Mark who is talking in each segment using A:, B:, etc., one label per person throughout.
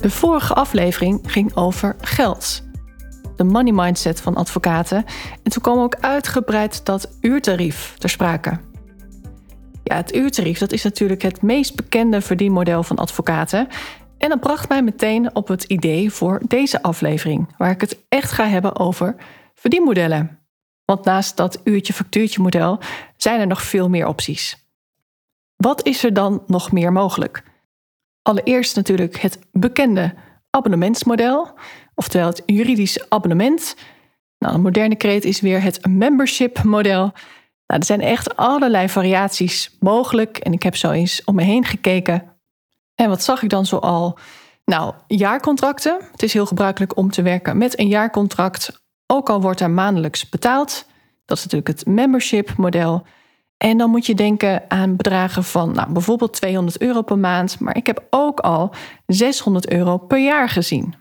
A: De vorige aflevering ging over geld. De money mindset van advocaten. En toen kwam ook uitgebreid dat uurtarief ter sprake. Ja, het uurtarief dat is natuurlijk het meest bekende verdienmodel van advocaten. En dat bracht mij meteen op het idee voor deze aflevering, waar ik het echt ga hebben over verdienmodellen. Want naast dat uurtje-factuurtje model zijn er nog veel meer opties. Wat is er dan nog meer mogelijk? Allereerst natuurlijk het bekende abonnementsmodel, oftewel het juridisch abonnement. Nou, een moderne kreet is weer het membership model. Nou, er zijn echt allerlei variaties mogelijk en ik heb zo eens om me heen gekeken. En wat zag ik dan zoal? Nou, jaarcontracten. Het is heel gebruikelijk om te werken met een jaarcontract, ook al wordt er maandelijks betaald. Dat is natuurlijk het membership model. En dan moet je denken aan bedragen van nou, bijvoorbeeld 200 euro per maand. Maar ik heb ook al 600 euro per jaar gezien.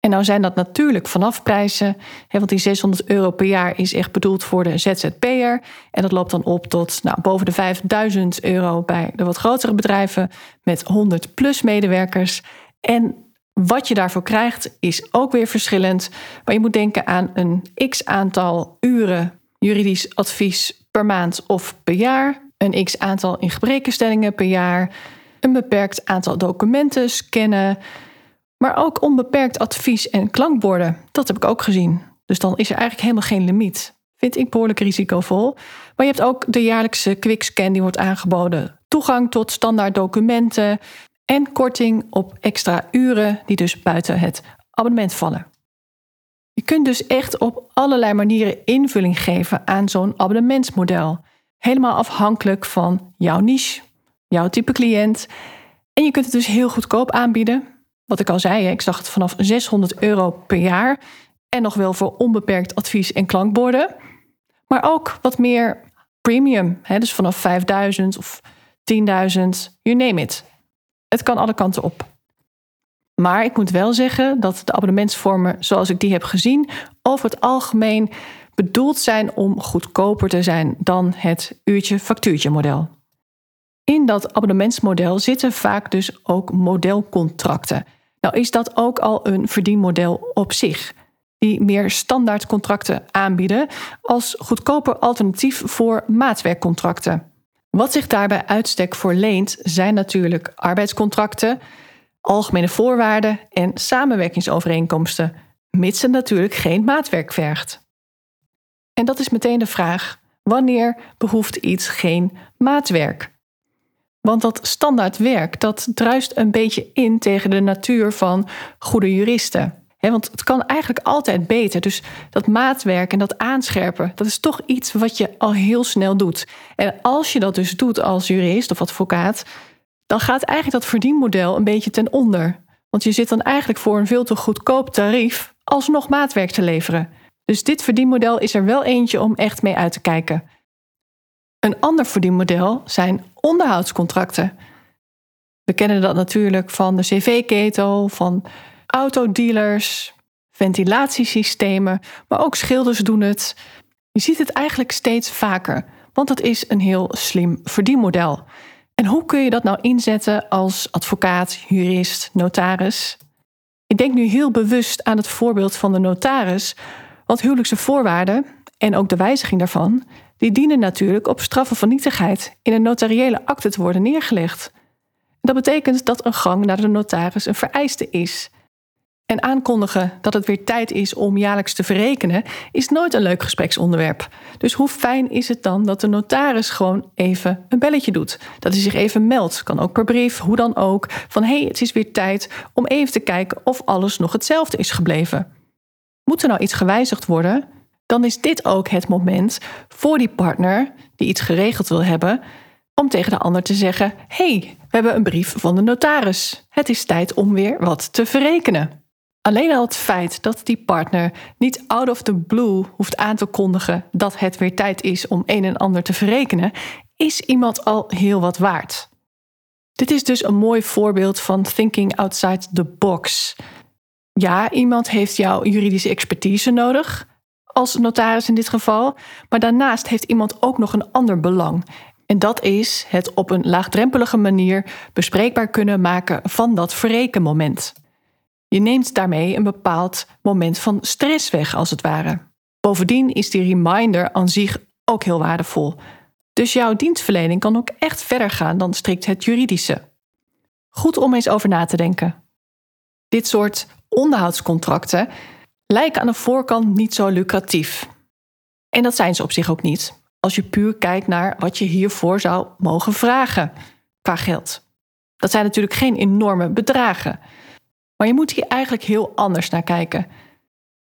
A: En nou zijn dat natuurlijk vanaf prijzen. Hè, want die 600 euro per jaar is echt bedoeld voor de ZZP'er. En dat loopt dan op tot nou, boven de 5000 euro bij de wat grotere bedrijven. Met 100 plus medewerkers. En wat je daarvoor krijgt is ook weer verschillend. Maar je moet denken aan een x aantal uren juridisch advies per maand of per jaar, een x aantal ingebrekenstellingen per jaar, een beperkt aantal documenten scannen, maar ook onbeperkt advies en klankborden. Dat heb ik ook gezien. Dus dan is er eigenlijk helemaal geen limiet. Vind ik behoorlijk risicovol. Maar je hebt ook de jaarlijkse quickscan die wordt aangeboden. Toegang tot standaard documenten en korting op extra uren die dus buiten het abonnement vallen. Je kunt dus echt op allerlei manieren invulling geven aan zo'n abonnementsmodel. Helemaal afhankelijk van jouw niche, jouw type cliënt. En je kunt het dus heel goedkoop aanbieden. Wat ik al zei, ik zag het vanaf 600 euro per jaar. En nog wel voor onbeperkt advies en klankborden. Maar ook wat meer premium. Dus vanaf 5000 of 10.000, you name it. Het kan alle kanten op. Maar ik moet wel zeggen dat de abonnementsvormen zoals ik die heb gezien, over het algemeen bedoeld zijn om goedkoper te zijn dan het uurtje-factuurtje model. In dat abonnementsmodel zitten vaak dus ook modelcontracten. Nou is dat ook al een verdienmodel op zich, die meer standaard contracten aanbieden als goedkoper alternatief voor maatwerkcontracten. Wat zich daarbij uitstek voor leent zijn natuurlijk arbeidscontracten, algemene voorwaarden en samenwerkingsovereenkomsten, mits het natuurlijk geen maatwerk vergt. En dat is meteen de vraag: wanneer behoeft iets geen maatwerk? Want dat standaard werk, dat druist een beetje in tegen de natuur van goede juristen. want het kan eigenlijk altijd beter. Dus dat maatwerk en dat aanscherpen, dat is toch iets wat je al heel snel doet. En als je dat dus doet als jurist of advocaat, dan gaat eigenlijk dat verdienmodel een beetje ten onder. Want je zit dan eigenlijk voor een veel te goedkoop tarief alsnog maatwerk te leveren. Dus dit verdienmodel is er wel eentje om echt mee uit te kijken. Een ander verdienmodel zijn onderhoudscontracten. We kennen dat natuurlijk van de cv-ketel, van autodealers, ventilatiesystemen, maar ook schilders doen het. Je ziet het eigenlijk steeds vaker, want dat is een heel slim verdienmodel. En hoe kun je dat nou inzetten als advocaat, jurist, notaris? Ik denk nu heel bewust aan het voorbeeld van de notaris, want huwelijkse voorwaarden en ook de wijziging daarvan, die dienen natuurlijk op straffen van nietigheid in een notariële akte te worden neergelegd. Dat betekent dat een gang naar de notaris een vereiste is. En aankondigen dat het weer tijd is om jaarlijks te verrekenen, is nooit een leuk gespreksonderwerp. Dus hoe fijn is het dan dat de notaris gewoon even een belletje doet? Dat hij zich even meldt, kan ook per brief, hoe dan ook, van hé, hey, het is weer tijd om even te kijken of alles nog hetzelfde is gebleven. Moet er nou iets gewijzigd worden? Dan is dit ook het moment voor die partner die iets geregeld wil hebben, om tegen de ander te zeggen: hey, we hebben een brief van de notaris. Het is tijd om weer wat te verrekenen. Alleen al het feit dat die partner niet out of the blue hoeft aan te kondigen dat het weer tijd is om een en ander te verrekenen, is iemand al heel wat waard. Dit is dus een mooi voorbeeld van thinking outside the box. Ja, iemand heeft jouw juridische expertise nodig, als notaris in dit geval, maar daarnaast heeft iemand ook nog een ander belang. En dat is het op een laagdrempelige manier bespreekbaar kunnen maken van dat verrekenmoment. Je neemt daarmee een bepaald moment van stress weg, als het ware. Bovendien is die reminder aan zich ook heel waardevol. Dus jouw dienstverlening kan ook echt verder gaan dan strikt het juridische. Goed om eens over na te denken. Dit soort onderhoudscontracten lijken aan de voorkant niet zo lucratief. En dat zijn ze op zich ook niet, als je puur kijkt naar wat je hiervoor zou mogen vragen qua geld. Dat zijn natuurlijk geen enorme bedragen. Maar je moet hier eigenlijk heel anders naar kijken.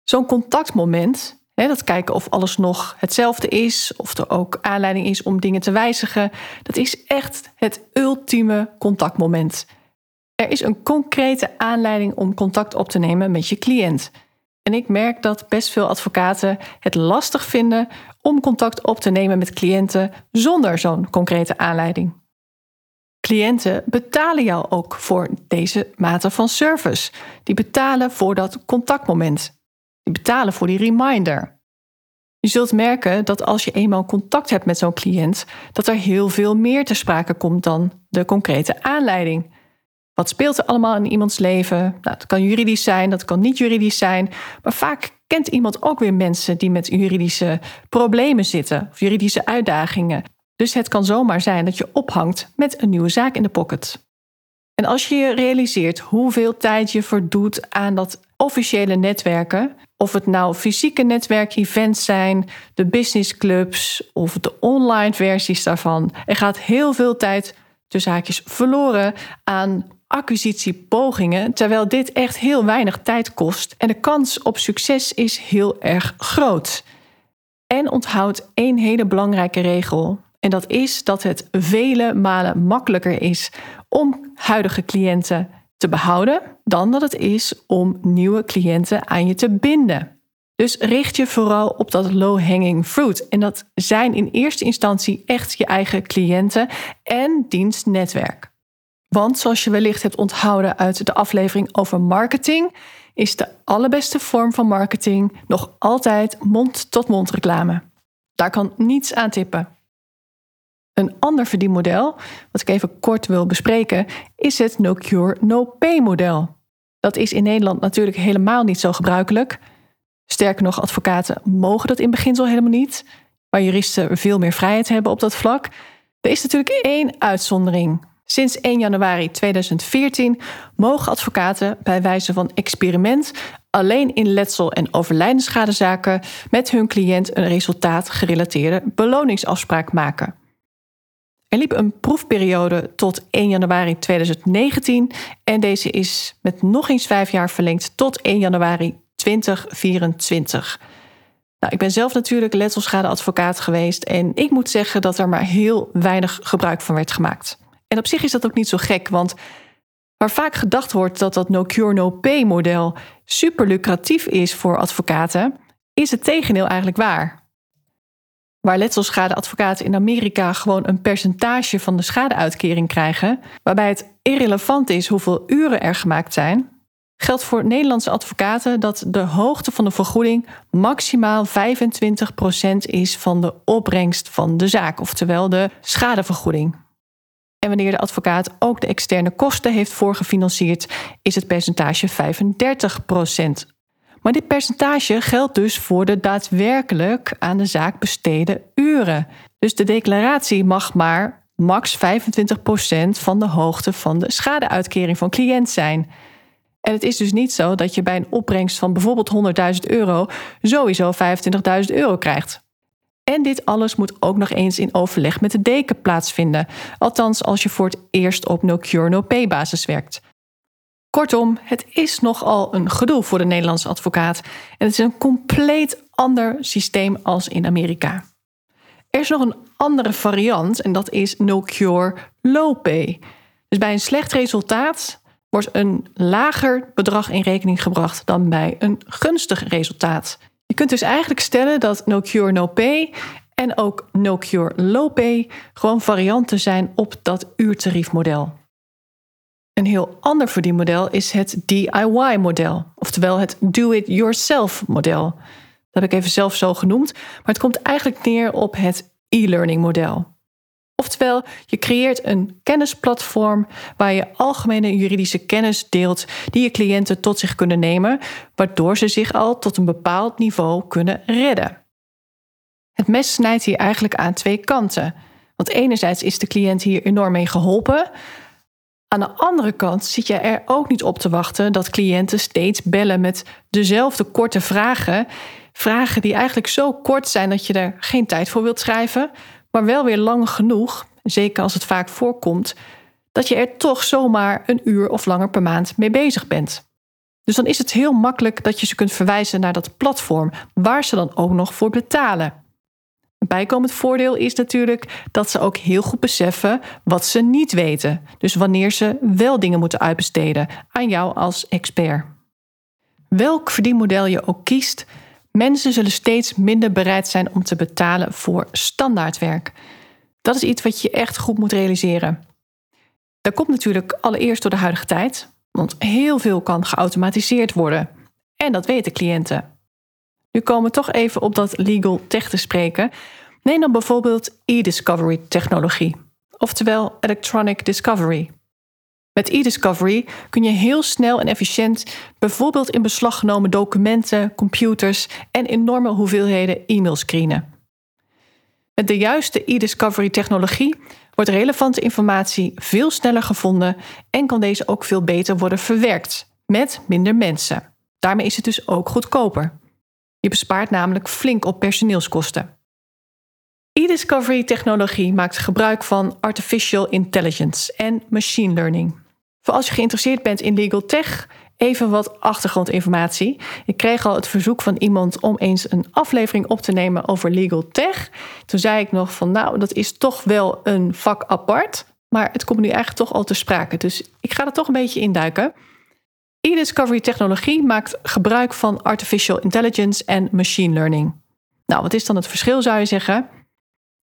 A: Zo'n contactmoment dat kijken of alles nog hetzelfde is, of er ook aanleiding is om dingen te wijzigen. Dat is echt het ultieme contactmoment. Er is een concrete aanleiding om contact op te nemen met je cliënt. En ik merk dat best veel advocaten het lastig vinden om contact op te nemen met cliënten zonder zo'n concrete aanleiding. Cliënten betalen jou ook voor deze mate van service. Die betalen voor dat contactmoment. Die betalen voor die reminder. Je zult merken dat als je eenmaal contact hebt met zo'n cliënt, dat er heel veel meer te sprake komt dan de concrete aanleiding. Wat speelt er allemaal in iemands leven? Nou, dat kan juridisch zijn, dat kan niet juridisch zijn, maar vaak kent iemand ook weer mensen die met juridische problemen zitten of juridische uitdagingen. Dus het kan zomaar zijn dat je ophangt met een nieuwe zaak in de pocket. En als je je realiseert hoeveel tijd je verdoet aan dat officiële netwerken, of het nou fysieke netwerkevents zijn, de businessclubs of de online versies daarvan. Er gaat heel veel tijd tussen haakjes verloren aan acquisitiepogingen, terwijl dit echt heel weinig tijd kost en de kans op succes is heel erg groot. En onthoud één hele belangrijke regel. En dat is dat het vele malen makkelijker is om huidige cliënten te behouden dan dat het is om nieuwe cliënten aan je te binden. Dus richt je vooral op dat low-hanging fruit. En dat zijn in eerste instantie echt je eigen cliënten en dienstnetwerk. Want zoals je wellicht hebt onthouden uit de aflevering over marketing, is de allerbeste vorm van marketing nog altijd mond-tot-mond reclame. Daar kan niets aan tippen. Een ander verdienmodel, wat ik even kort wil bespreken, is het no cure, no pay model. Dat is in Nederland natuurlijk helemaal niet zo gebruikelijk. Sterker nog, advocaten mogen dat in beginsel helemaal niet, waar juristen veel meer vrijheid hebben op dat vlak. Er is natuurlijk één uitzondering. Sinds 1 januari 2014 mogen advocaten bij wijze van experiment alleen in letsel- en overlijdensschadezaken met hun cliënt een resultaatgerelateerde beloningsafspraak maken. Er liep een proefperiode tot 1 januari 2019 en deze is met nog eens vijf jaar verlengd tot 1 januari 2024. Nou, ik ben zelf natuurlijk letselschadeadvocaat geweest en ik moet zeggen dat er maar heel weinig gebruik van werd gemaakt. En op zich is dat ook niet zo gek, want waar vaak gedacht wordt dat dat no cure no pay model super lucratief is voor advocaten, is het tegendeel eigenlijk waar waar letselschadeadvocaten in Amerika gewoon een percentage van de schadeuitkering krijgen, waarbij het irrelevant is hoeveel uren er gemaakt zijn, geldt voor Nederlandse advocaten dat de hoogte van de vergoeding maximaal 25% is van de opbrengst van de zaak, oftewel de schadevergoeding. En wanneer de advocaat ook de externe kosten heeft voorgefinancierd, is het percentage 35%. Maar dit percentage geldt dus voor de daadwerkelijk aan de zaak besteden uren. Dus de declaratie mag maar max 25% van de hoogte van de schadeuitkering van cliënt zijn. En het is dus niet zo dat je bij een opbrengst van bijvoorbeeld 100.000 euro sowieso 25.000 euro krijgt. En dit alles moet ook nog eens in overleg met de deken plaatsvinden. Althans, als je voor het eerst op no cure no pay basis werkt. Kortom, het is nogal een gedoe voor de Nederlandse advocaat en het is een compleet ander systeem als in Amerika. Er is nog een andere variant en dat is no cure, low pay. Dus bij een slecht resultaat wordt een lager bedrag in rekening gebracht dan bij een gunstig resultaat. Je kunt dus eigenlijk stellen dat no cure, no pay en ook no cure, low pay gewoon varianten zijn op dat uurtariefmodel. Een heel ander verdienmodel is het DIY-model, oftewel het do-it-yourself-model. Dat heb ik even zelf zo genoemd, maar het komt eigenlijk neer op het e-learning-model. Oftewel, je creëert een kennisplatform waar je algemene juridische kennis deelt die je cliënten tot zich kunnen nemen, waardoor ze zich al tot een bepaald niveau kunnen redden. Het mes snijdt hier eigenlijk aan twee kanten. Want enerzijds is de cliënt hier enorm mee geholpen. Aan de andere kant zit je er ook niet op te wachten dat cliënten steeds bellen met dezelfde korte vragen. Vragen die eigenlijk zo kort zijn dat je er geen tijd voor wilt schrijven, maar wel weer lang genoeg, zeker als het vaak voorkomt, dat je er toch zomaar een uur of langer per maand mee bezig bent. Dus dan is het heel makkelijk dat je ze kunt verwijzen naar dat platform, waar ze dan ook nog voor betalen. Een bijkomend voordeel is natuurlijk dat ze ook heel goed beseffen wat ze niet weten. Dus wanneer ze wel dingen moeten uitbesteden aan jou als expert. Welk verdienmodel je ook kiest, mensen zullen steeds minder bereid zijn om te betalen voor standaardwerk. Dat is iets wat je echt goed moet realiseren. Dat komt natuurlijk allereerst door de huidige tijd, want heel veel kan geautomatiseerd worden. En dat weten cliënten. Nu komen we toch even op dat legal tech te spreken. Neem dan bijvoorbeeld e-discovery technologie, oftewel electronic discovery. Met e-discovery kun je heel snel en efficiënt bijvoorbeeld in beslag genomen documenten, computers en enorme hoeveelheden e-mails screenen. Met de juiste e-discovery technologie wordt relevante informatie veel sneller gevonden en kan deze ook veel beter worden verwerkt met minder mensen. Daarmee is het dus ook goedkoper. Je bespaart namelijk flink op personeelskosten. E-discovery technologie maakt gebruik van artificial intelligence en machine learning. Voor als je geïnteresseerd bent in legal tech, even wat achtergrondinformatie. Ik kreeg al het verzoek van iemand om eens een aflevering op te nemen over legal tech. Toen zei ik nog van nou, dat is toch wel een vak apart. Maar het komt nu eigenlijk toch al te sprake. Dus ik ga er toch een beetje induiken. E-discovery technologie maakt gebruik van artificial intelligence en machine learning. Nou, wat is dan het verschil zou je zeggen?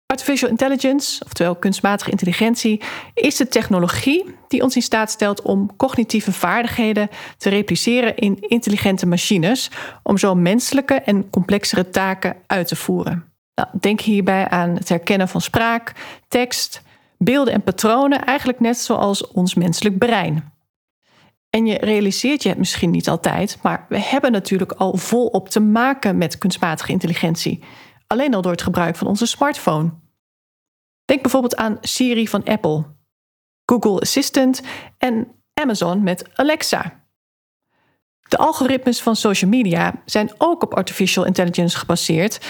A: Artificial intelligence, oftewel kunstmatige intelligentie, is de technologie die ons in staat stelt om cognitieve vaardigheden te repliceren in intelligente machines, om zo menselijke en complexere taken uit te voeren. Nou, denk hierbij aan het herkennen van spraak, tekst, beelden en patronen, eigenlijk net zoals ons menselijk brein. En je realiseert je het misschien niet altijd, maar we hebben natuurlijk al volop te maken met kunstmatige intelligentie. Alleen al door het gebruik van onze smartphone. Denk bijvoorbeeld aan Siri van Apple, Google Assistant en Amazon met Alexa. De algoritmes van social media zijn ook op artificial intelligence gebaseerd,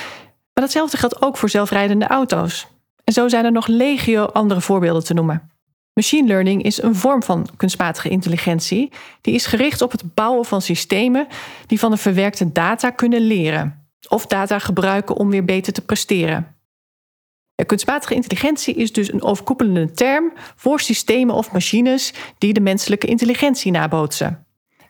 A: maar datzelfde geldt ook voor zelfrijdende auto's. En zo zijn er nog legio andere voorbeelden te noemen. Machine learning is een vorm van kunstmatige intelligentie die is gericht op het bouwen van systemen die van de verwerkte data kunnen leren of data gebruiken om weer beter te presteren. Kunstmatige intelligentie is dus een overkoepelende term voor systemen of machines die de menselijke intelligentie nabootsen.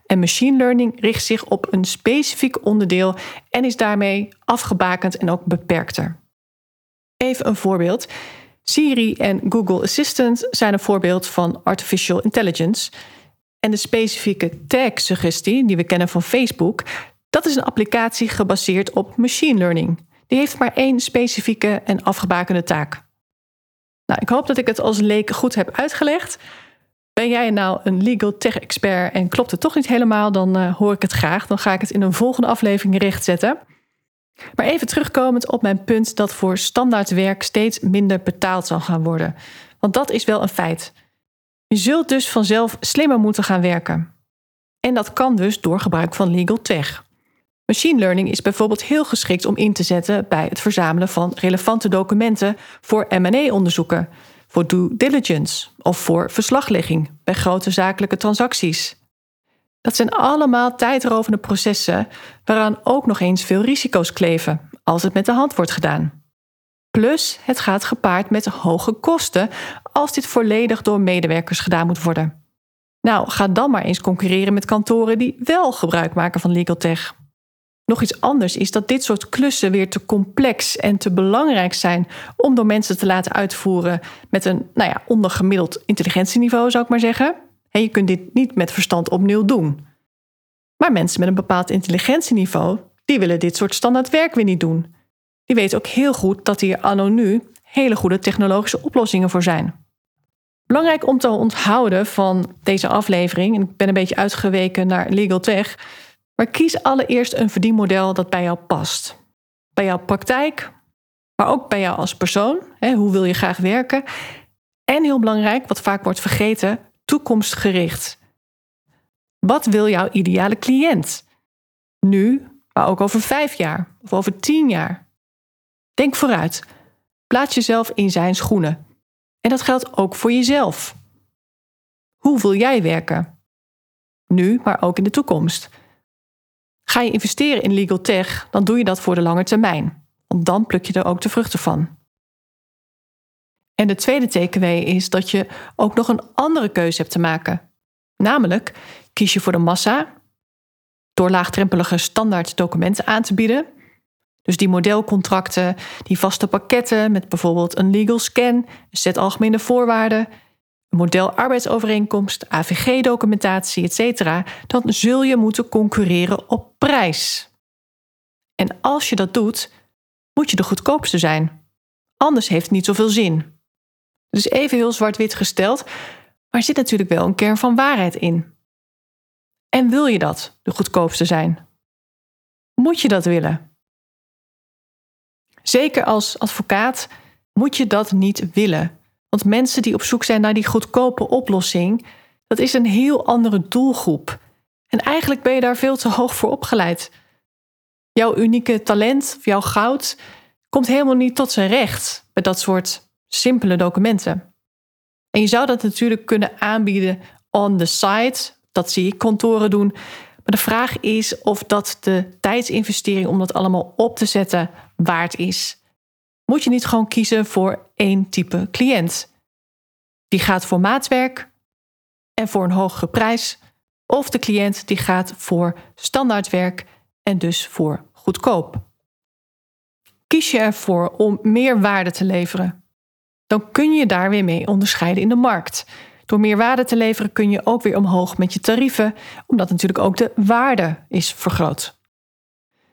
A: En machine learning richt zich op een specifiek onderdeel en is daarmee afgebakend en ook beperkter. Even een voorbeeld. Siri en Google Assistant zijn een voorbeeld van artificial intelligence. En de specifieke tag-suggestie die we kennen van Facebook, dat is een applicatie gebaseerd op machine learning die heeft maar één specifieke en afgebakende taak. Nou, ik hoop dat ik het als leek goed heb uitgelegd. Ben jij nou een legal tech expert en klopt het toch niet helemaal, dan uh, hoor ik het graag. Dan ga ik het in een volgende aflevering rechtzetten. Maar even terugkomend op mijn punt dat voor standaard werk steeds minder betaald zal gaan worden. Want dat is wel een feit. Je zult dus vanzelf slimmer moeten gaan werken. En dat kan dus door gebruik van legal tech. Machine learning is bijvoorbeeld heel geschikt om in te zetten bij het verzamelen van relevante documenten voor MA-onderzoeken, voor due diligence of voor verslaglegging bij grote zakelijke transacties. Dat zijn allemaal tijdrovende processen waaraan ook nog eens veel risico's kleven als het met de hand wordt gedaan. Plus, het gaat gepaard met hoge kosten als dit volledig door medewerkers gedaan moet worden. Nou, ga dan maar eens concurreren met kantoren die wel gebruik maken van legal tech. Nog iets anders is dat dit soort klussen weer te complex en te belangrijk zijn om door mensen te laten uitvoeren met een nou ja, ondergemiddeld intelligentieniveau, zou ik maar zeggen. Je kunt dit niet met verstand opnieuw doen. Maar mensen met een bepaald intelligentieniveau, die willen dit soort standaard werk weer niet doen. Die weten ook heel goed dat hier anno nu hele goede technologische oplossingen voor zijn. Belangrijk om te onthouden van deze aflevering, en ik ben een beetje uitgeweken naar legal tech, maar kies allereerst een verdienmodel dat bij jou past. Bij jouw praktijk, maar ook bij jou als persoon. Hè, hoe wil je graag werken? En heel belangrijk, wat vaak wordt vergeten, toekomstgericht. Wat wil jouw ideale cliënt? Nu, maar ook over vijf jaar of over tien jaar. Denk vooruit. Plaats jezelf in zijn schoenen. En dat geldt ook voor jezelf. Hoe wil jij werken? Nu, maar ook in de toekomst. Ga je investeren in legal tech, dan doe je dat voor de lange termijn. Want dan pluk je er ook de vruchten van. En de tweede takeaway is dat je ook nog een andere keuze hebt te maken. Namelijk, kies je voor de massa door laagdrempelige standaard documenten aan te bieden. Dus die modelcontracten, die vaste pakketten met bijvoorbeeld een legal scan, een set algemene voorwaarden, model arbeidsovereenkomst, AVG-documentatie, etc., dan zul je moeten concurreren op prijs. En als je dat doet, moet je de goedkoopste zijn. Anders heeft het niet zoveel zin. Dus even heel zwart-wit gesteld, maar er zit natuurlijk wel een kern van waarheid in. En wil je dat, de goedkoopste zijn? Moet je dat willen? Zeker als advocaat moet je dat niet willen. Want mensen die op zoek zijn naar die goedkope oplossing, dat is een heel andere doelgroep. En eigenlijk ben je daar veel te hoog voor opgeleid. Jouw unieke talent, jouw goud, komt helemaal niet tot zijn recht met dat soort simpele documenten. En je zou dat natuurlijk kunnen aanbieden on the side. Dat zie ik kantoren doen. Maar de vraag is of dat de tijdsinvestering om dat allemaal op te zetten waard is moet je niet gewoon kiezen voor één type cliënt. Die gaat voor maatwerk en voor een hogere prijs, of de cliënt die gaat voor standaardwerk en dus voor goedkoop. Kies je ervoor om meer waarde te leveren, dan kun je daar weer mee onderscheiden in de markt. Door meer waarde te leveren kun je ook weer omhoog met je tarieven, omdat natuurlijk ook de waarde is vergroot.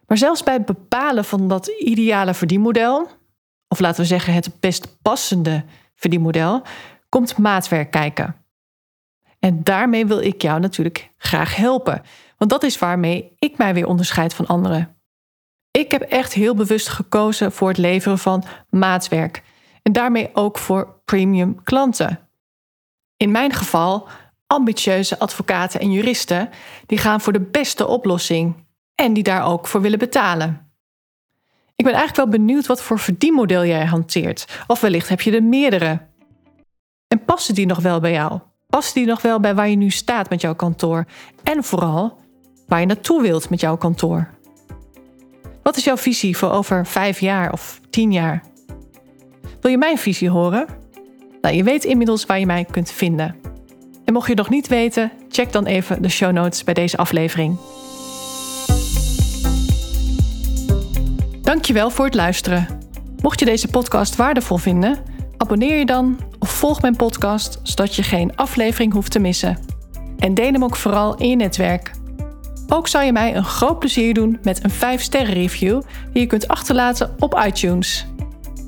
A: Maar zelfs bij het bepalen van dat ideale verdienmodel, of laten we zeggen het best passende verdienmodel, komt maatwerk kijken. En daarmee wil ik jou natuurlijk graag helpen, want dat is waarmee ik mij weer onderscheid van anderen. Ik heb echt heel bewust gekozen voor het leveren van maatwerk en daarmee ook voor premium klanten. In mijn geval ambitieuze advocaten en juristen die gaan voor de beste oplossing en die daar ook voor willen betalen. Ik ben eigenlijk wel benieuwd wat voor verdienmodel jij hanteert. Of wellicht heb je er meerdere. En passen die nog wel bij jou? Passen die nog wel bij waar je nu staat met jouw kantoor? En vooral waar je naartoe wilt met jouw kantoor? Wat is jouw visie voor over vijf jaar of tien jaar? Wil je mijn visie horen? Nou, je weet inmiddels waar je mij kunt vinden. En mocht je het nog niet weten, check dan even de show notes bij deze aflevering. Dankjewel voor het luisteren. Mocht je deze podcast waardevol vinden, abonneer je dan of volg mijn podcast zodat je geen aflevering hoeft te missen. En deel hem ook vooral in je netwerk. Ook zou je mij een groot plezier doen met een 5-sterren review die je kunt achterlaten op iTunes.